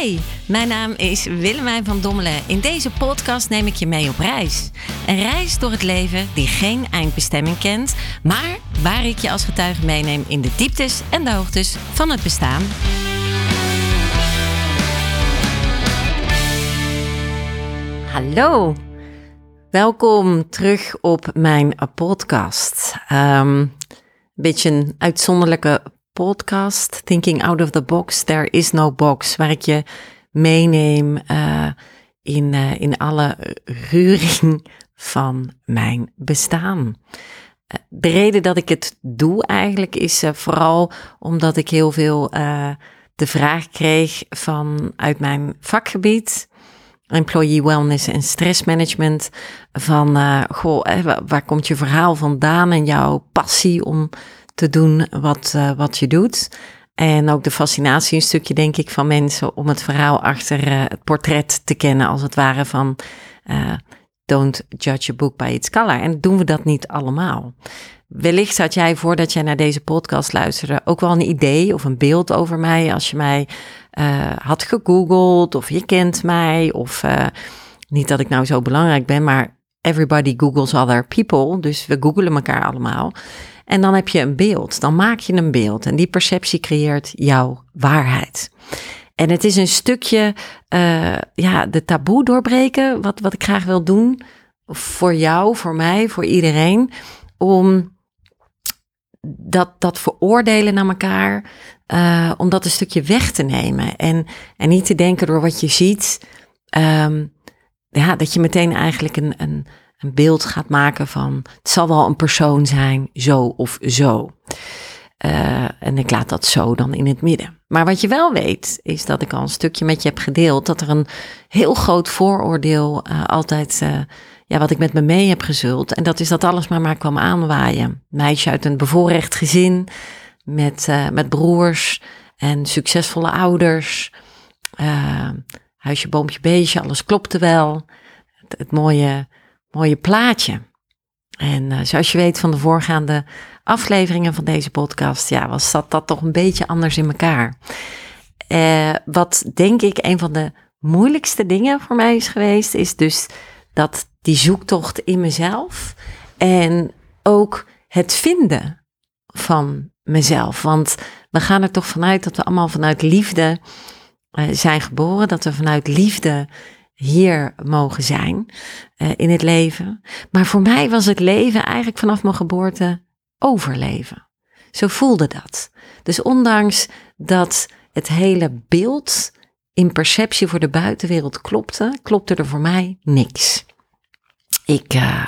Hey, mijn naam is Willemijn van Dommelen. In deze podcast neem ik je mee op reis. Een reis door het leven die geen eindbestemming kent, maar waar ik je als getuige meeneem in de dieptes en de hoogtes van het bestaan. Hallo, welkom terug op mijn podcast. Um, een beetje een uitzonderlijke podcast, Thinking Out of the Box, There is No Box, waar ik je meeneem uh, in, uh, in alle ruring van mijn bestaan. Eh, de reden dat ik het doe eigenlijk is vooral omdat ik heel veel de vraag kreeg vanuit mijn vakgebied, employee wellness en stressmanagement, van goh, waar komt je verhaal vandaan en jouw passie om te doen wat, uh, wat je doet. En ook de fascinatie een stukje, denk ik, van mensen om het verhaal achter uh, het portret te kennen, als het ware van uh, don't judge a book by its color. En doen we dat niet allemaal. Wellicht had jij voordat jij naar deze podcast luisterde ook wel een idee of een beeld over mij als je mij had gegoogeld of je kent mij of niet dat ik nou zo belangrijk ben, maar everybody googles other people, dus we googelen elkaar allemaal. En dan heb je een beeld, dan maak je een beeld en die perceptie creëert jouw waarheid. En het is een stukje, uh, ja, de taboe doorbreken, wat, wat ik graag wil doen voor jou, voor mij, voor iedereen, om dat, dat veroordelen naar elkaar, uh, om dat een stukje weg te nemen. En, en niet te denken door wat je ziet, um, ja, dat je meteen eigenlijk een, een, een beeld gaat maken van het zal wel een persoon zijn, zo of zo. Uh, en ik laat dat zo dan in het midden. Maar wat je wel weet, is dat ik al een stukje met je heb gedeeld dat er een heel groot vooroordeel uh, altijd, uh, ja, wat ik met me mee heb gezult. En dat is dat alles maar maar kwam aanwaaien. Meisje uit een bevoorrecht gezin, met, met broers en succesvolle ouders. huisje, boompje, beestje, alles klopte wel. Het mooie mooie plaatje. En uh, zoals je weet van de voorgaande afleveringen van deze podcast, ja, was dat, dat toch een beetje anders in elkaar. Uh, wat denk ik een van de moeilijkste dingen voor mij is geweest, is dus dat die zoektocht in mezelf en ook het vinden van mezelf. Want we gaan er toch vanuit dat we allemaal vanuit liefde uh, zijn geboren, dat we vanuit liefde hier mogen zijn uh, in het leven. Maar voor mij was het leven eigenlijk vanaf mijn geboorte overleven. Zo voelde dat. Dus ondanks dat het hele beeld in perceptie voor de buitenwereld klopte, klopte er voor mij niks. Ik, uh,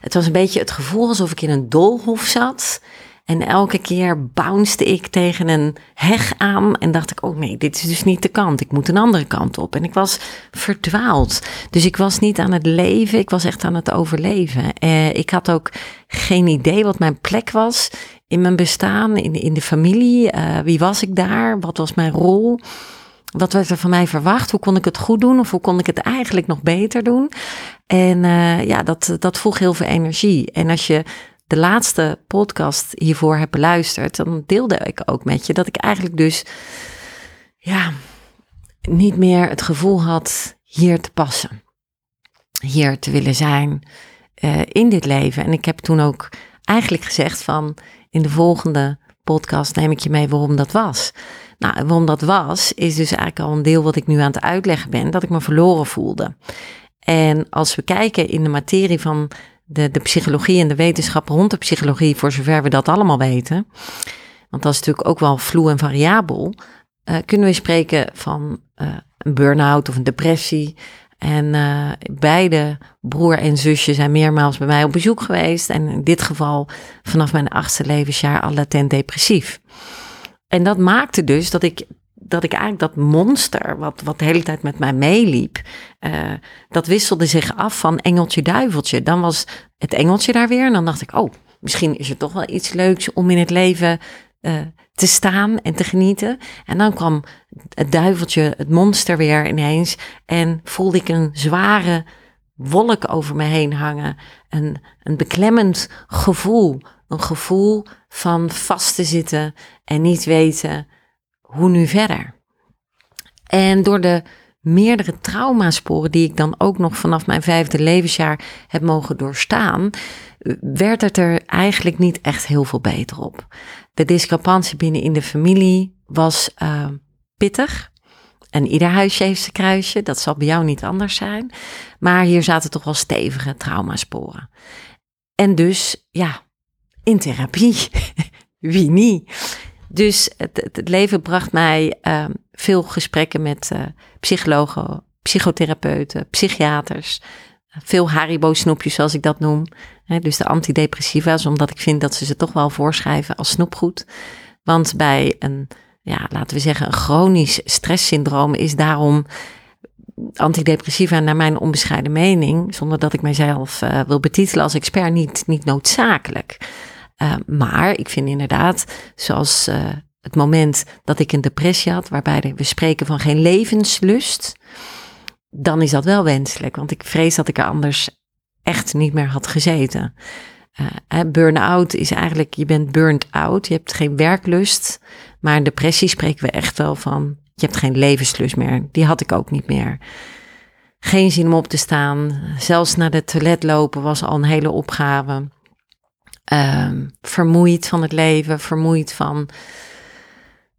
het was een beetje het gevoel alsof ik in een doolhof zat en elke keer bounced ik tegen een heg aan en dacht ik, oh nee, dit is dus niet de kant. Ik moet een andere kant op. En ik was verdwaald. Dus ik was niet aan het leven, ik was echt aan het overleven. Eh, ik had ook geen idee wat mijn plek was in mijn bestaan, in, in de familie. Uh, wie was ik daar? Wat was mijn rol? Wat werd er van mij verwacht? Hoe kon ik het goed doen? Of hoe kon ik het eigenlijk nog beter doen? En uh, ja, dat, dat vroeg heel veel energie. En als je de laatste podcast hiervoor heb beluisterd, dan deelde ik ook met je dat ik eigenlijk dus ja, niet meer het gevoel had hier te passen. Hier te willen zijn uh, in dit leven. En ik heb toen ook eigenlijk gezegd van in de volgende podcast neem ik je mee waarom dat was. Nou, waarom dat was, is dus eigenlijk al een deel wat ik nu aan het uitleggen ben, dat ik me verloren voelde. En als we kijken in de materie van de, de psychologie en de wetenschap rond de psychologie, voor zover we dat allemaal weten, want dat is natuurlijk ook wel vloe en variabel, uh, kunnen we spreken van uh, een burn-out of een depressie. En uh, beide broer en zusje zijn meermaals bij mij op bezoek geweest. En in dit geval vanaf mijn achtste levensjaar al latent depressief. En dat maakte dus dat ik dat ik eigenlijk dat monster, wat, wat de hele tijd met mij meeliep, uh, dat wisselde zich af van engeltje duiveltje. Dan was het engeltje daar weer en dan dacht ik, oh, misschien is er toch wel iets leuks om in het leven uh, te staan en te genieten. En dan kwam het duiveltje, het monster weer ineens en voelde ik een zware wolk over me heen hangen. Een, een beklemmend gevoel, een gevoel van vast te zitten en niet weten hoe nu verder? En door de meerdere traumasporen die ik dan ook nog vanaf mijn vijfde levensjaar heb mogen doorstaan, werd het er eigenlijk niet echt heel veel beter op. De discrepantie binnen in de familie was uh, pittig. En ieder huisje heeft zijn kruisje, dat zal bij jou niet anders zijn. Maar hier zaten toch wel stevige traumasporen. En dus, ja, in therapie. Wie niet? Dus het, het, leven bracht mij uh, veel gesprekken met uh, psychologen, psychotherapeuten, psychiaters. Veel Haribo-snoepjes, zoals ik dat noem. dus de antidepressiva's, omdat ik vind dat ze ze toch wel voorschrijven als snoepgoed. Want bij een, ja, laten we zeggen, een chronisch stresssyndroom is daarom antidepressiva, naar mijn onbescheiden mening, zonder dat ik mijzelf uh, wil betitelen als expert, niet, niet noodzakelijk. Uh, maar ik vind inderdaad, zoals uh, het moment dat ik een depressie had, waarbij we spreken van geen levenslust, dan is dat wel wenselijk. Want ik vrees dat ik er anders echt niet meer had gezeten. Uh, burn-out is eigenlijk, je bent burnt out, je hebt geen werklust. Maar in depressie spreken we echt wel van, je hebt geen levenslust meer. Die had ik ook niet meer. Geen zin om op te staan. Zelfs naar de toilet lopen was al een hele opgave. Uh, vermoeid van het leven, vermoeid van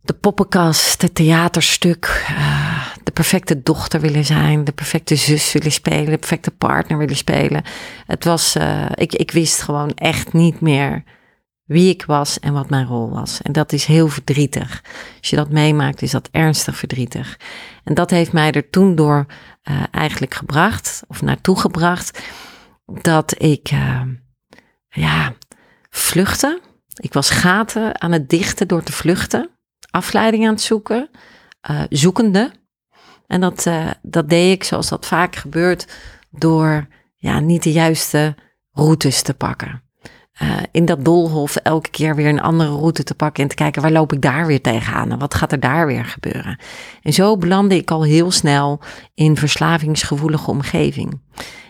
de poppenkast, het theaterstuk, uh, de perfecte dochter willen zijn, de perfecte zus willen spelen, de perfecte partner willen spelen. Het was, uh, ik, ik wist gewoon echt niet meer wie ik was en wat mijn rol was. En dat is heel verdrietig. Als je dat meemaakt, is dat ernstig verdrietig. En dat heeft mij er toen door uh, eigenlijk gebracht, of naartoe gebracht, dat ik, ja, vluchten. Ik was gaten aan het dichten door te vluchten afleiding aan het zoeken, uh, zoekende. En dat, uh, dat deed ik zoals dat vaak gebeurt door ja, niet de juiste routes te pakken. Uh, in dat doolhof elke keer weer een andere route te pakken en te kijken waar loop ik daar weer tegenaan en wat gaat er daar weer gebeuren. En zo belandde ik al heel snel in verslavingsgevoelige omgeving.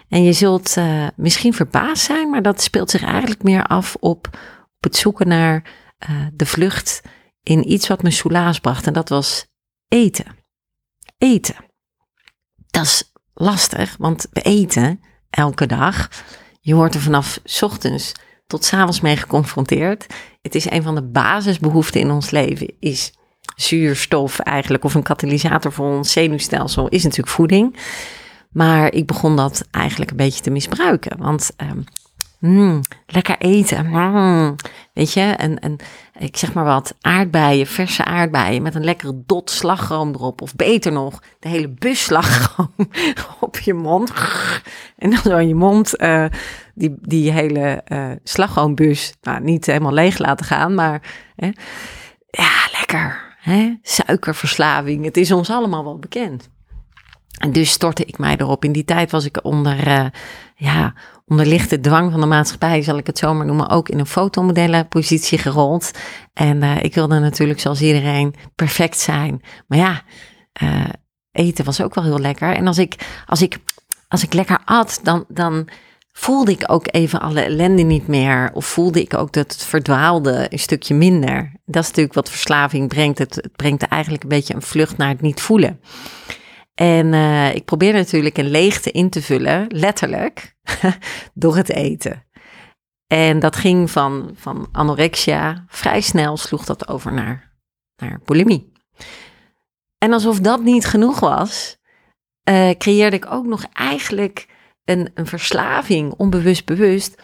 En je zult uh, misschien verbaasd zijn, maar dat speelt zich eigenlijk meer af op, op het zoeken naar uh, de vlucht in iets wat me soelaas bracht en dat was eten. Eten. Dat is lastig, want we eten elke dag. Je wordt er vanaf ochtends tot s avonds mee geconfronteerd. Het is een van de basisbehoeften in ons leven, is zuurstof eigenlijk, of een katalysator voor ons zenuwstelsel, is natuurlijk voeding. Maar ik begon dat eigenlijk een beetje te misbruiken. Want um, Mm, lekker eten. Mm, weet je, en, en ik zeg maar wat, aardbeien, verse aardbeien met een lekkere dot slagroom erop. Of beter nog, de hele bus slagroom op je mond. En dan zo in je mond uh, die, die hele uh, slagroombus, nou niet helemaal leeg laten gaan, maar hè, ja, lekker. Hè? Suikerverslaving, het is ons allemaal wel bekend. En dus stortte ik mij erop. In die tijd was ik onder, uh, ja, onder lichte dwang van de maatschappij, zal ik het zomaar noemen, ook in een fotomodellenpositie gerold. En uh, ik wilde natuurlijk zoals iedereen perfect zijn. Maar ja, uh, eten was ook wel heel lekker. En als ik, als ik, als ik lekker at, dan, dan voelde ik ook even alle ellende niet meer. Of voelde ik ook dat het verdwaalde een stukje minder. Dat is natuurlijk wat verslaving brengt. Het, het brengt eigenlijk een beetje een vlucht naar het niet voelen. En uh, ik probeerde natuurlijk een leegte in te vullen, letterlijk, door het eten. En dat ging van, van anorexia, vrij snel sloeg dat over naar, naar bulimie. En alsof dat niet genoeg was, uh, creëerde ik ook nog eigenlijk een, een verslaving, onbewust bewust,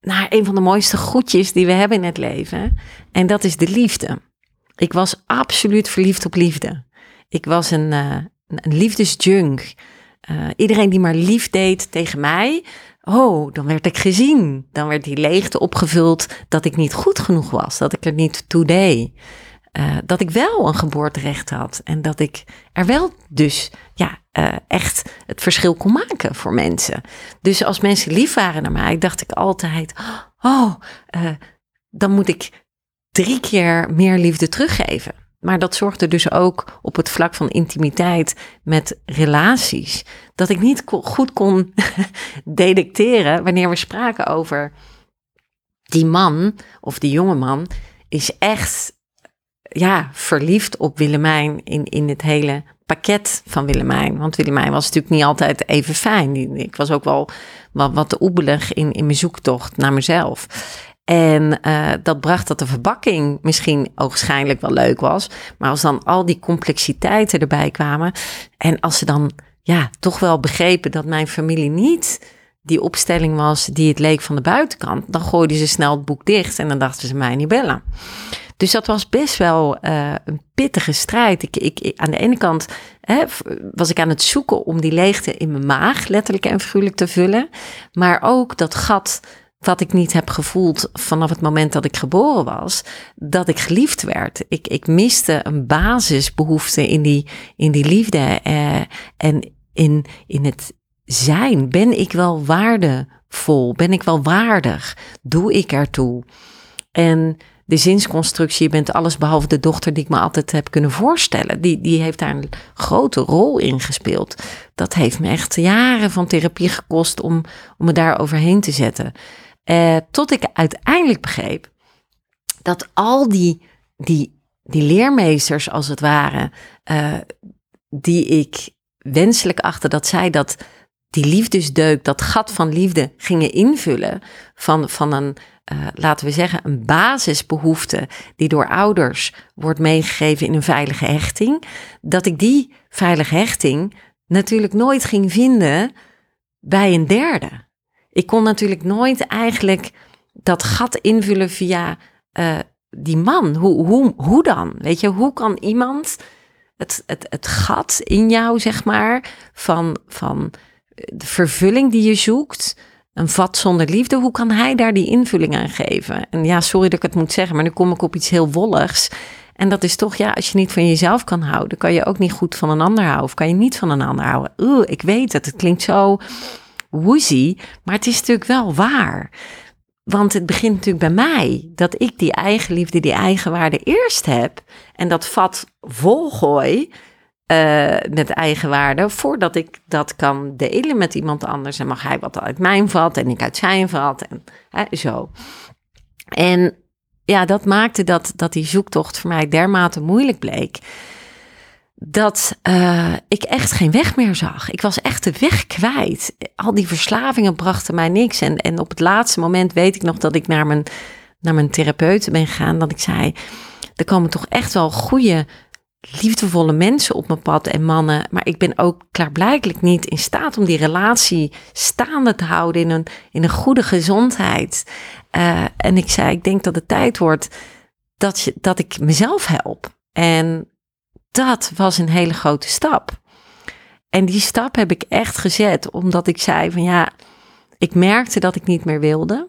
naar een van de mooiste goedjes die we hebben in het leven. En dat is de liefde. Ik was absoluut verliefd op liefde. Ik was een, uh, een liefdesjunk. Uh, iedereen die maar lief deed tegen mij, oh, dan werd ik gezien. Dan werd die leegte opgevuld dat ik niet goed genoeg was, dat ik er niet toe deed. Uh, dat ik wel een geboorterecht had en dat ik er wel dus ja, uh, echt het verschil kon maken voor mensen. Dus als mensen lief waren naar mij, dacht ik altijd, oh, dan moet ik drie keer meer liefde teruggeven. Maar dat zorgde dus ook op het vlak van intimiteit met relaties. Dat ik niet goed kon detecteren wanneer we spraken over die man of die jonge man is echt ja, verliefd op Willemijn in, in het hele pakket van Willemijn. Want Willemijn was natuurlijk niet altijd even fijn. Ik was ook wel wat, wat oebelig in, in mijn zoektocht naar mezelf. En uh, dat bracht dat de verbakking misschien ogenschijnlijk wel leuk was. Maar als dan al die complexiteiten erbij kwamen. En als ze dan ja, toch wel begrepen dat mijn familie niet die opstelling was die het leek van de buitenkant. Dan gooiden ze snel het boek dicht en dan dachten ze mij niet bellen. Dus dat was best wel uh, een pittige strijd. Ik, ik, aan de ene kant hè, was ik aan het zoeken om die leegte in mijn maag, letterlijk en figuurlijk, te vullen. Maar ook dat gat wat ik niet heb gevoeld vanaf het moment dat ik geboren was, dat ik geliefd werd. Ik, ik miste een basisbehoefte in die, in die liefde eh, en in, in het zijn. Ben ik wel waardevol? Ben ik wel waardig? Doe ik ertoe? En de zinsconstructie, je bent alles behalve de dochter die ik me altijd heb kunnen voorstellen. Die, die heeft daar een grote rol in gespeeld. Dat heeft me echt jaren van therapie gekost om, om me daar overheen te zetten. Eh, tot ik uiteindelijk begreep dat al die, die, die leermeesters, als het ware, uh, die ik wenselijk achter dat zij dat die liefdesdeuk, dat gat van liefde gingen invullen van, van een, uh, laten we zeggen, een basisbehoefte die door ouders wordt meegegeven in een veilige hechting, dat ik die veilige hechting natuurlijk nooit ging vinden bij een derde. Ik kon natuurlijk nooit eigenlijk dat gat invullen via uh, die man. Hoe, hoe, hoe dan? Weet je, hoe kan iemand het, het, het gat in jou, zeg maar, van, van de vervulling die je zoekt, een vat zonder liefde, hoe kan hij daar die invulling aan geven? En ja, sorry dat ik het moet zeggen, maar nu kom ik op iets heel wolligs. En dat is toch, ja, als je niet van jezelf kan houden, kan je ook niet goed van een ander houden. Of kan je niet van een ander houden. Ik weet het, het klinkt zo woozy, maar het is natuurlijk wel waar. Want het begint natuurlijk bij mij, dat ik die eigen liefde, die eigen waarde eerst heb. En dat vat volgooi uh, met eigenwaarde, voordat ik dat kan delen met iemand anders. En mag hij wat uit mijn vat en ik uit zijn vat en zo. En ja, dat maakte dat, dat die zoektocht voor mij dermate moeilijk bleek. Dat uh, ik echt geen weg meer zag. Ik was echt de weg kwijt. Al die verslavingen brachten mij niks. En, en op het laatste moment weet ik nog dat ik naar mijn, naar mijn therapeut ben gegaan. Dat ik zei: Er komen toch echt wel goede liefdevolle mensen op mijn pad en mannen. Maar ik ben ook klaarblijkelijk niet in staat om die relatie staande te houden in een, in een goede gezondheid. Uh, en ik zei, ik denk dat het tijd wordt dat, je, dat ik mezelf help. En dat was een hele grote stap. En die stap heb ik echt gezet, omdat ik zei van ja, ik merkte dat ik niet meer wilde.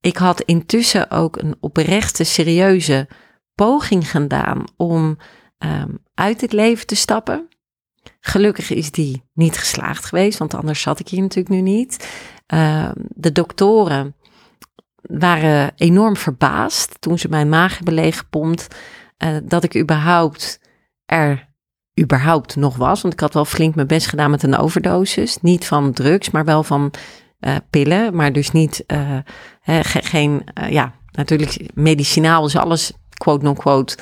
Ik had intussen ook een oprechte, serieuze poging gedaan om um, uit het leven te stappen. Gelukkig is die niet geslaagd geweest, want anders zat ik hier natuurlijk nu niet. Uh, de doktoren waren enorm verbaasd toen ze mijn maag hebben leeggepompt. Uh, dat ik überhaupt er überhaupt nog was. Want ik had wel flink mijn best gedaan met een overdosis. Niet van drugs, maar wel van uh, pillen. Maar dus niet, ge geen, ja, natuurlijk medicinaal is alles, quote-non-quote,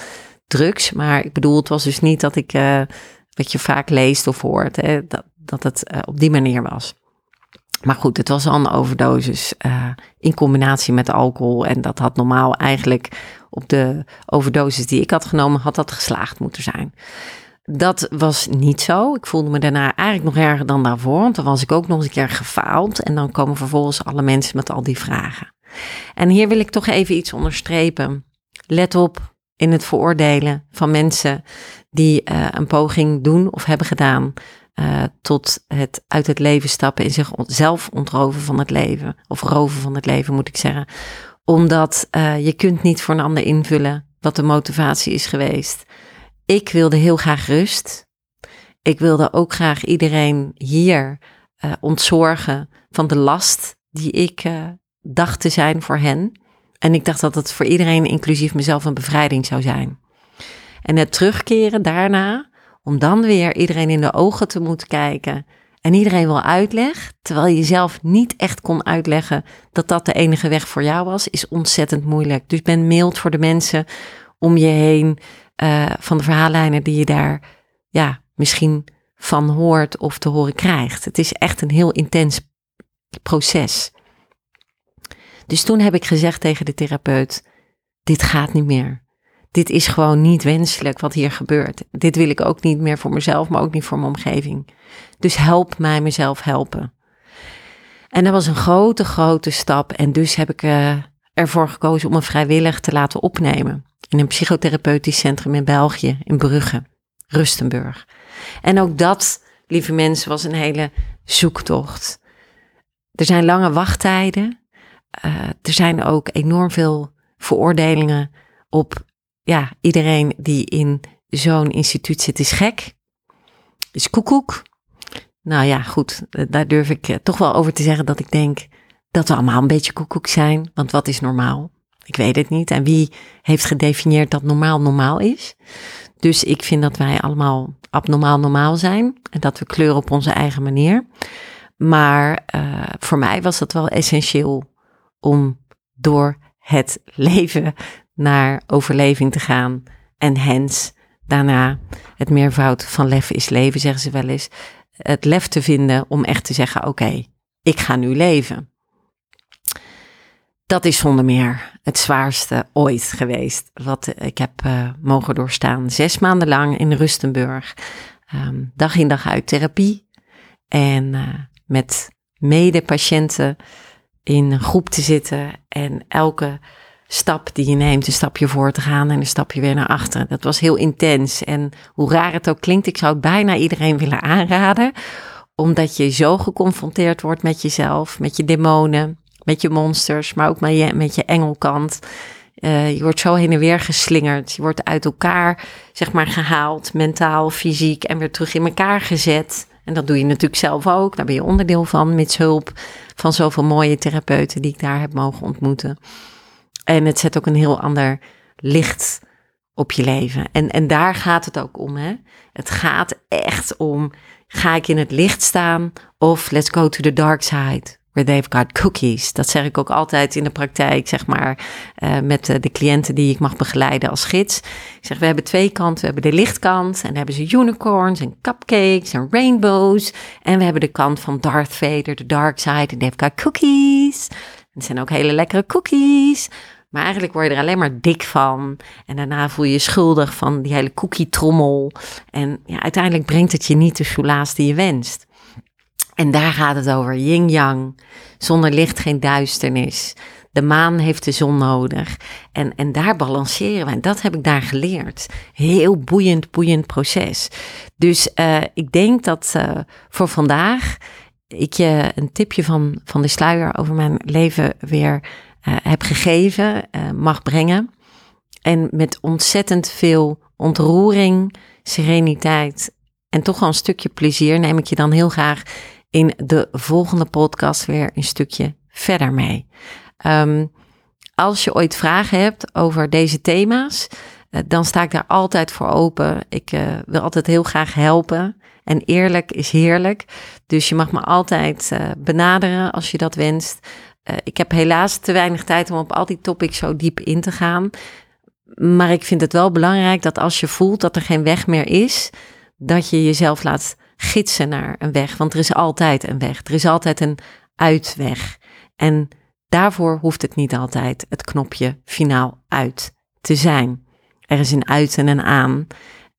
drugs. Maar ik bedoel, het was dus niet dat ik, wat je vaak leest of hoort, dat, dat het op die manier was. Maar goed, het was al een overdosis in combinatie met alcohol. En dat had normaal eigenlijk op de overdosis die ik had genomen, had dat geslaagd moeten zijn. Dat was niet zo. Ik voelde me daarna eigenlijk nog erger dan daarvoor. Want dan was ik ook nog eens een keer gefaald. En dan komen vervolgens alle mensen met al die vragen. En hier wil ik toch even iets onderstrepen. Let op, in het veroordelen van mensen die uh, een poging doen of hebben gedaan uh, tot het uit het leven stappen en zichzelf ontroven van het leven. Of roven van het leven, moet ik zeggen. Omdat uh, je kunt niet voor een ander invullen wat de motivatie is geweest. Ik wilde heel graag rust. Ik wilde ook graag iedereen hier ontzorgen van de last die ik dacht te zijn voor hen. En ik dacht dat het voor iedereen, inclusief mezelf, een bevrijding zou zijn. En het terugkeren daarna, om dan weer iedereen in de ogen te moeten kijken en iedereen wil uitleg, terwijl je zelf niet echt kon uitleggen dat dat de enige weg voor jou was, is ontzettend moeilijk. Dus ben mild voor de mensen om je heen uh, van de verhaallijnen die je daar ja, misschien van hoort of te horen krijgt. Het is echt een heel intens proces. Dus toen heb ik gezegd tegen de therapeut: Dit gaat niet meer. Dit is gewoon niet wenselijk wat hier gebeurt. Dit wil ik ook niet meer voor mezelf, maar ook niet voor mijn omgeving. Dus help mij mezelf helpen. En dat was een grote, grote stap. En dus heb ik uh, ervoor gekozen om me vrijwillig te laten opnemen. In een psychotherapeutisch centrum in België, in Brugge, Rustenburg. En ook dat, lieve mensen, was een hele zoektocht. Er zijn lange wachttijden. Uh, er zijn ook enorm veel veroordelingen op ja, iedereen die in zo'n instituut zit is gek. Is koekoek. Nou ja, goed, daar durf ik eh, toch wel over te zeggen dat ik denk dat we allemaal een beetje koekoek zijn. Want wat is normaal? Ik weet het niet. En wie heeft gedefinieerd dat normaal normaal is? Dus ik vind dat wij allemaal abnormaal normaal zijn en dat we kleuren op onze eigen manier. Maar uh, voor mij was dat wel essentieel om door het leven naar overleving te gaan. En hens daarna het meervoud van lef is leven, zeggen ze wel eens. Het lef te vinden om echt te zeggen: oké, ik ga nu leven. Dat is zonder meer het zwaarste ooit geweest. Wat ik heb uh, mogen doorstaan. Zes maanden lang in Rustenburg. Um, dag in dag uit therapie. En uh, met medepatiënten in een groep te zitten. En elke stap die je neemt, een stapje voor te gaan en een stapje weer naar achteren. Dat was heel intens. En hoe raar het ook klinkt, ik zou het bijna iedereen willen aanraden. Omdat je zo geconfronteerd wordt met jezelf, met je demonen, met je monsters, maar ook met je, met je engelkant. Uh, je wordt zo heen en weer geslingerd. Je wordt uit elkaar, zeg maar, gehaald, mentaal, fysiek, en weer terug in elkaar gezet. En dat doe je natuurlijk zelf ook. Daar ben je onderdeel van, met hulp van zoveel mooie therapeuten die ik daar heb mogen ontmoeten. En het zet ook een heel ander licht op je leven. En, en daar gaat het ook om. Hè? Het gaat echt om: ga ik in het licht staan of let's go to the dark side? Where they've got cookies. Dat zeg ik ook altijd in de praktijk, zeg maar, uh, met de, de, cliënten die ik mag begeleiden als gids. Ik zeg, we hebben twee kanten. We hebben de lichtkant en dan hebben ze unicorns en cupcakes en rainbows. En we hebben de kant van Darth Vader, de dark side, en they've got cookies. Het zijn ook hele lekkere cookies. Maar eigenlijk word je er alleen maar dik van. En daarna voel je je schuldig van die hele cookie-trommel. En ja, uiteindelijk brengt het je niet de soelaas die je wenst. En daar gaat het over. Yin-yang. Zonder licht geen duisternis. De maan heeft de zon nodig. En, en daar balanceren. En dat heb ik daar geleerd. Heel boeiend, boeiend proces. Dus uh, ik denk dat uh, voor vandaag ik je een tipje van, van de sluier over mijn leven weer uh, heb gegeven, uh, mag brengen. En met ontzettend veel ontroering, sereniteit en toch wel een stukje plezier neem ik je dan heel graag in de volgende podcast weer een stukje verder mee. Um, als je ooit vragen hebt over deze thema's, uh, dan sta ik daar altijd voor open. Ik wil altijd heel graag helpen. En eerlijk is heerlijk. Dus je mag me altijd uh, benaderen als je dat wenst. Uh, ik heb helaas te weinig tijd om op al die topics zo diep in te gaan. Maar ik vind het wel belangrijk dat als je voelt dat er geen weg meer is, dat je jezelf laat gidsen naar een weg. Want er is altijd een weg. Er is altijd een uitweg. En daarvoor hoeft het niet altijd het knopje finaal uit te zijn. Er is een uit en een aan.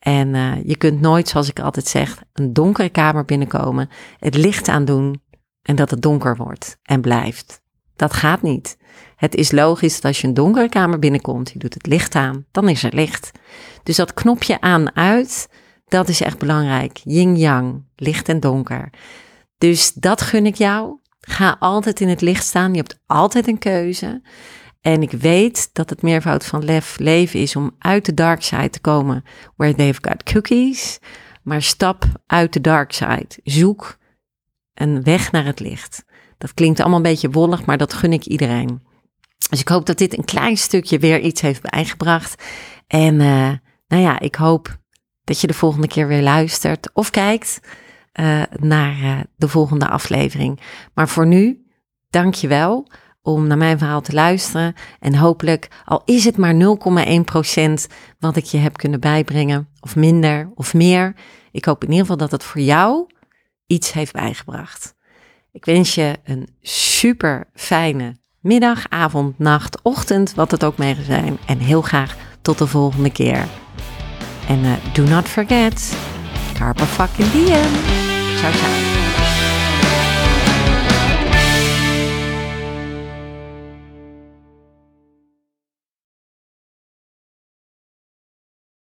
En uh, je kunt nooit, zoals ik altijd zeg, een donkere kamer binnenkomen, het licht aandoen en dat het donker wordt en blijft. Dat gaat niet. Het is logisch dat als je een donkere kamer binnenkomt, je doet het licht aan, dan is er licht. Dus dat knopje aan-uit, dat is echt belangrijk. Yin-yang, licht en donker. Dus dat gun ik jou. Ga altijd in het licht staan. Je hebt altijd een keuze. En ik weet dat het meervoud van lef leven is om uit de dark side te komen, where they've got cookies. Maar stap uit de dark side. Zoek een weg naar het licht. Dat klinkt allemaal een beetje wollig, maar dat gun ik iedereen. Dus ik hoop dat dit een klein stukje weer iets heeft bijgebracht. En uh, nou ja, ik hoop dat je de volgende keer weer luistert of kijkt uh, naar uh, de volgende aflevering. Maar voor nu, dank je wel om naar mijn verhaal te luisteren. En hopelijk, al is het maar 0,1% wat ik je heb kunnen bijbrengen, of minder of meer. Ik hoop in ieder geval dat het voor jou iets heeft bijgebracht. Ik wens je een super fijne middag, avond, nacht, ochtend, wat het ook mee zijn. En heel graag tot de volgende keer. En uh, do not forget, carpe fucking diem. Ciao, ciao.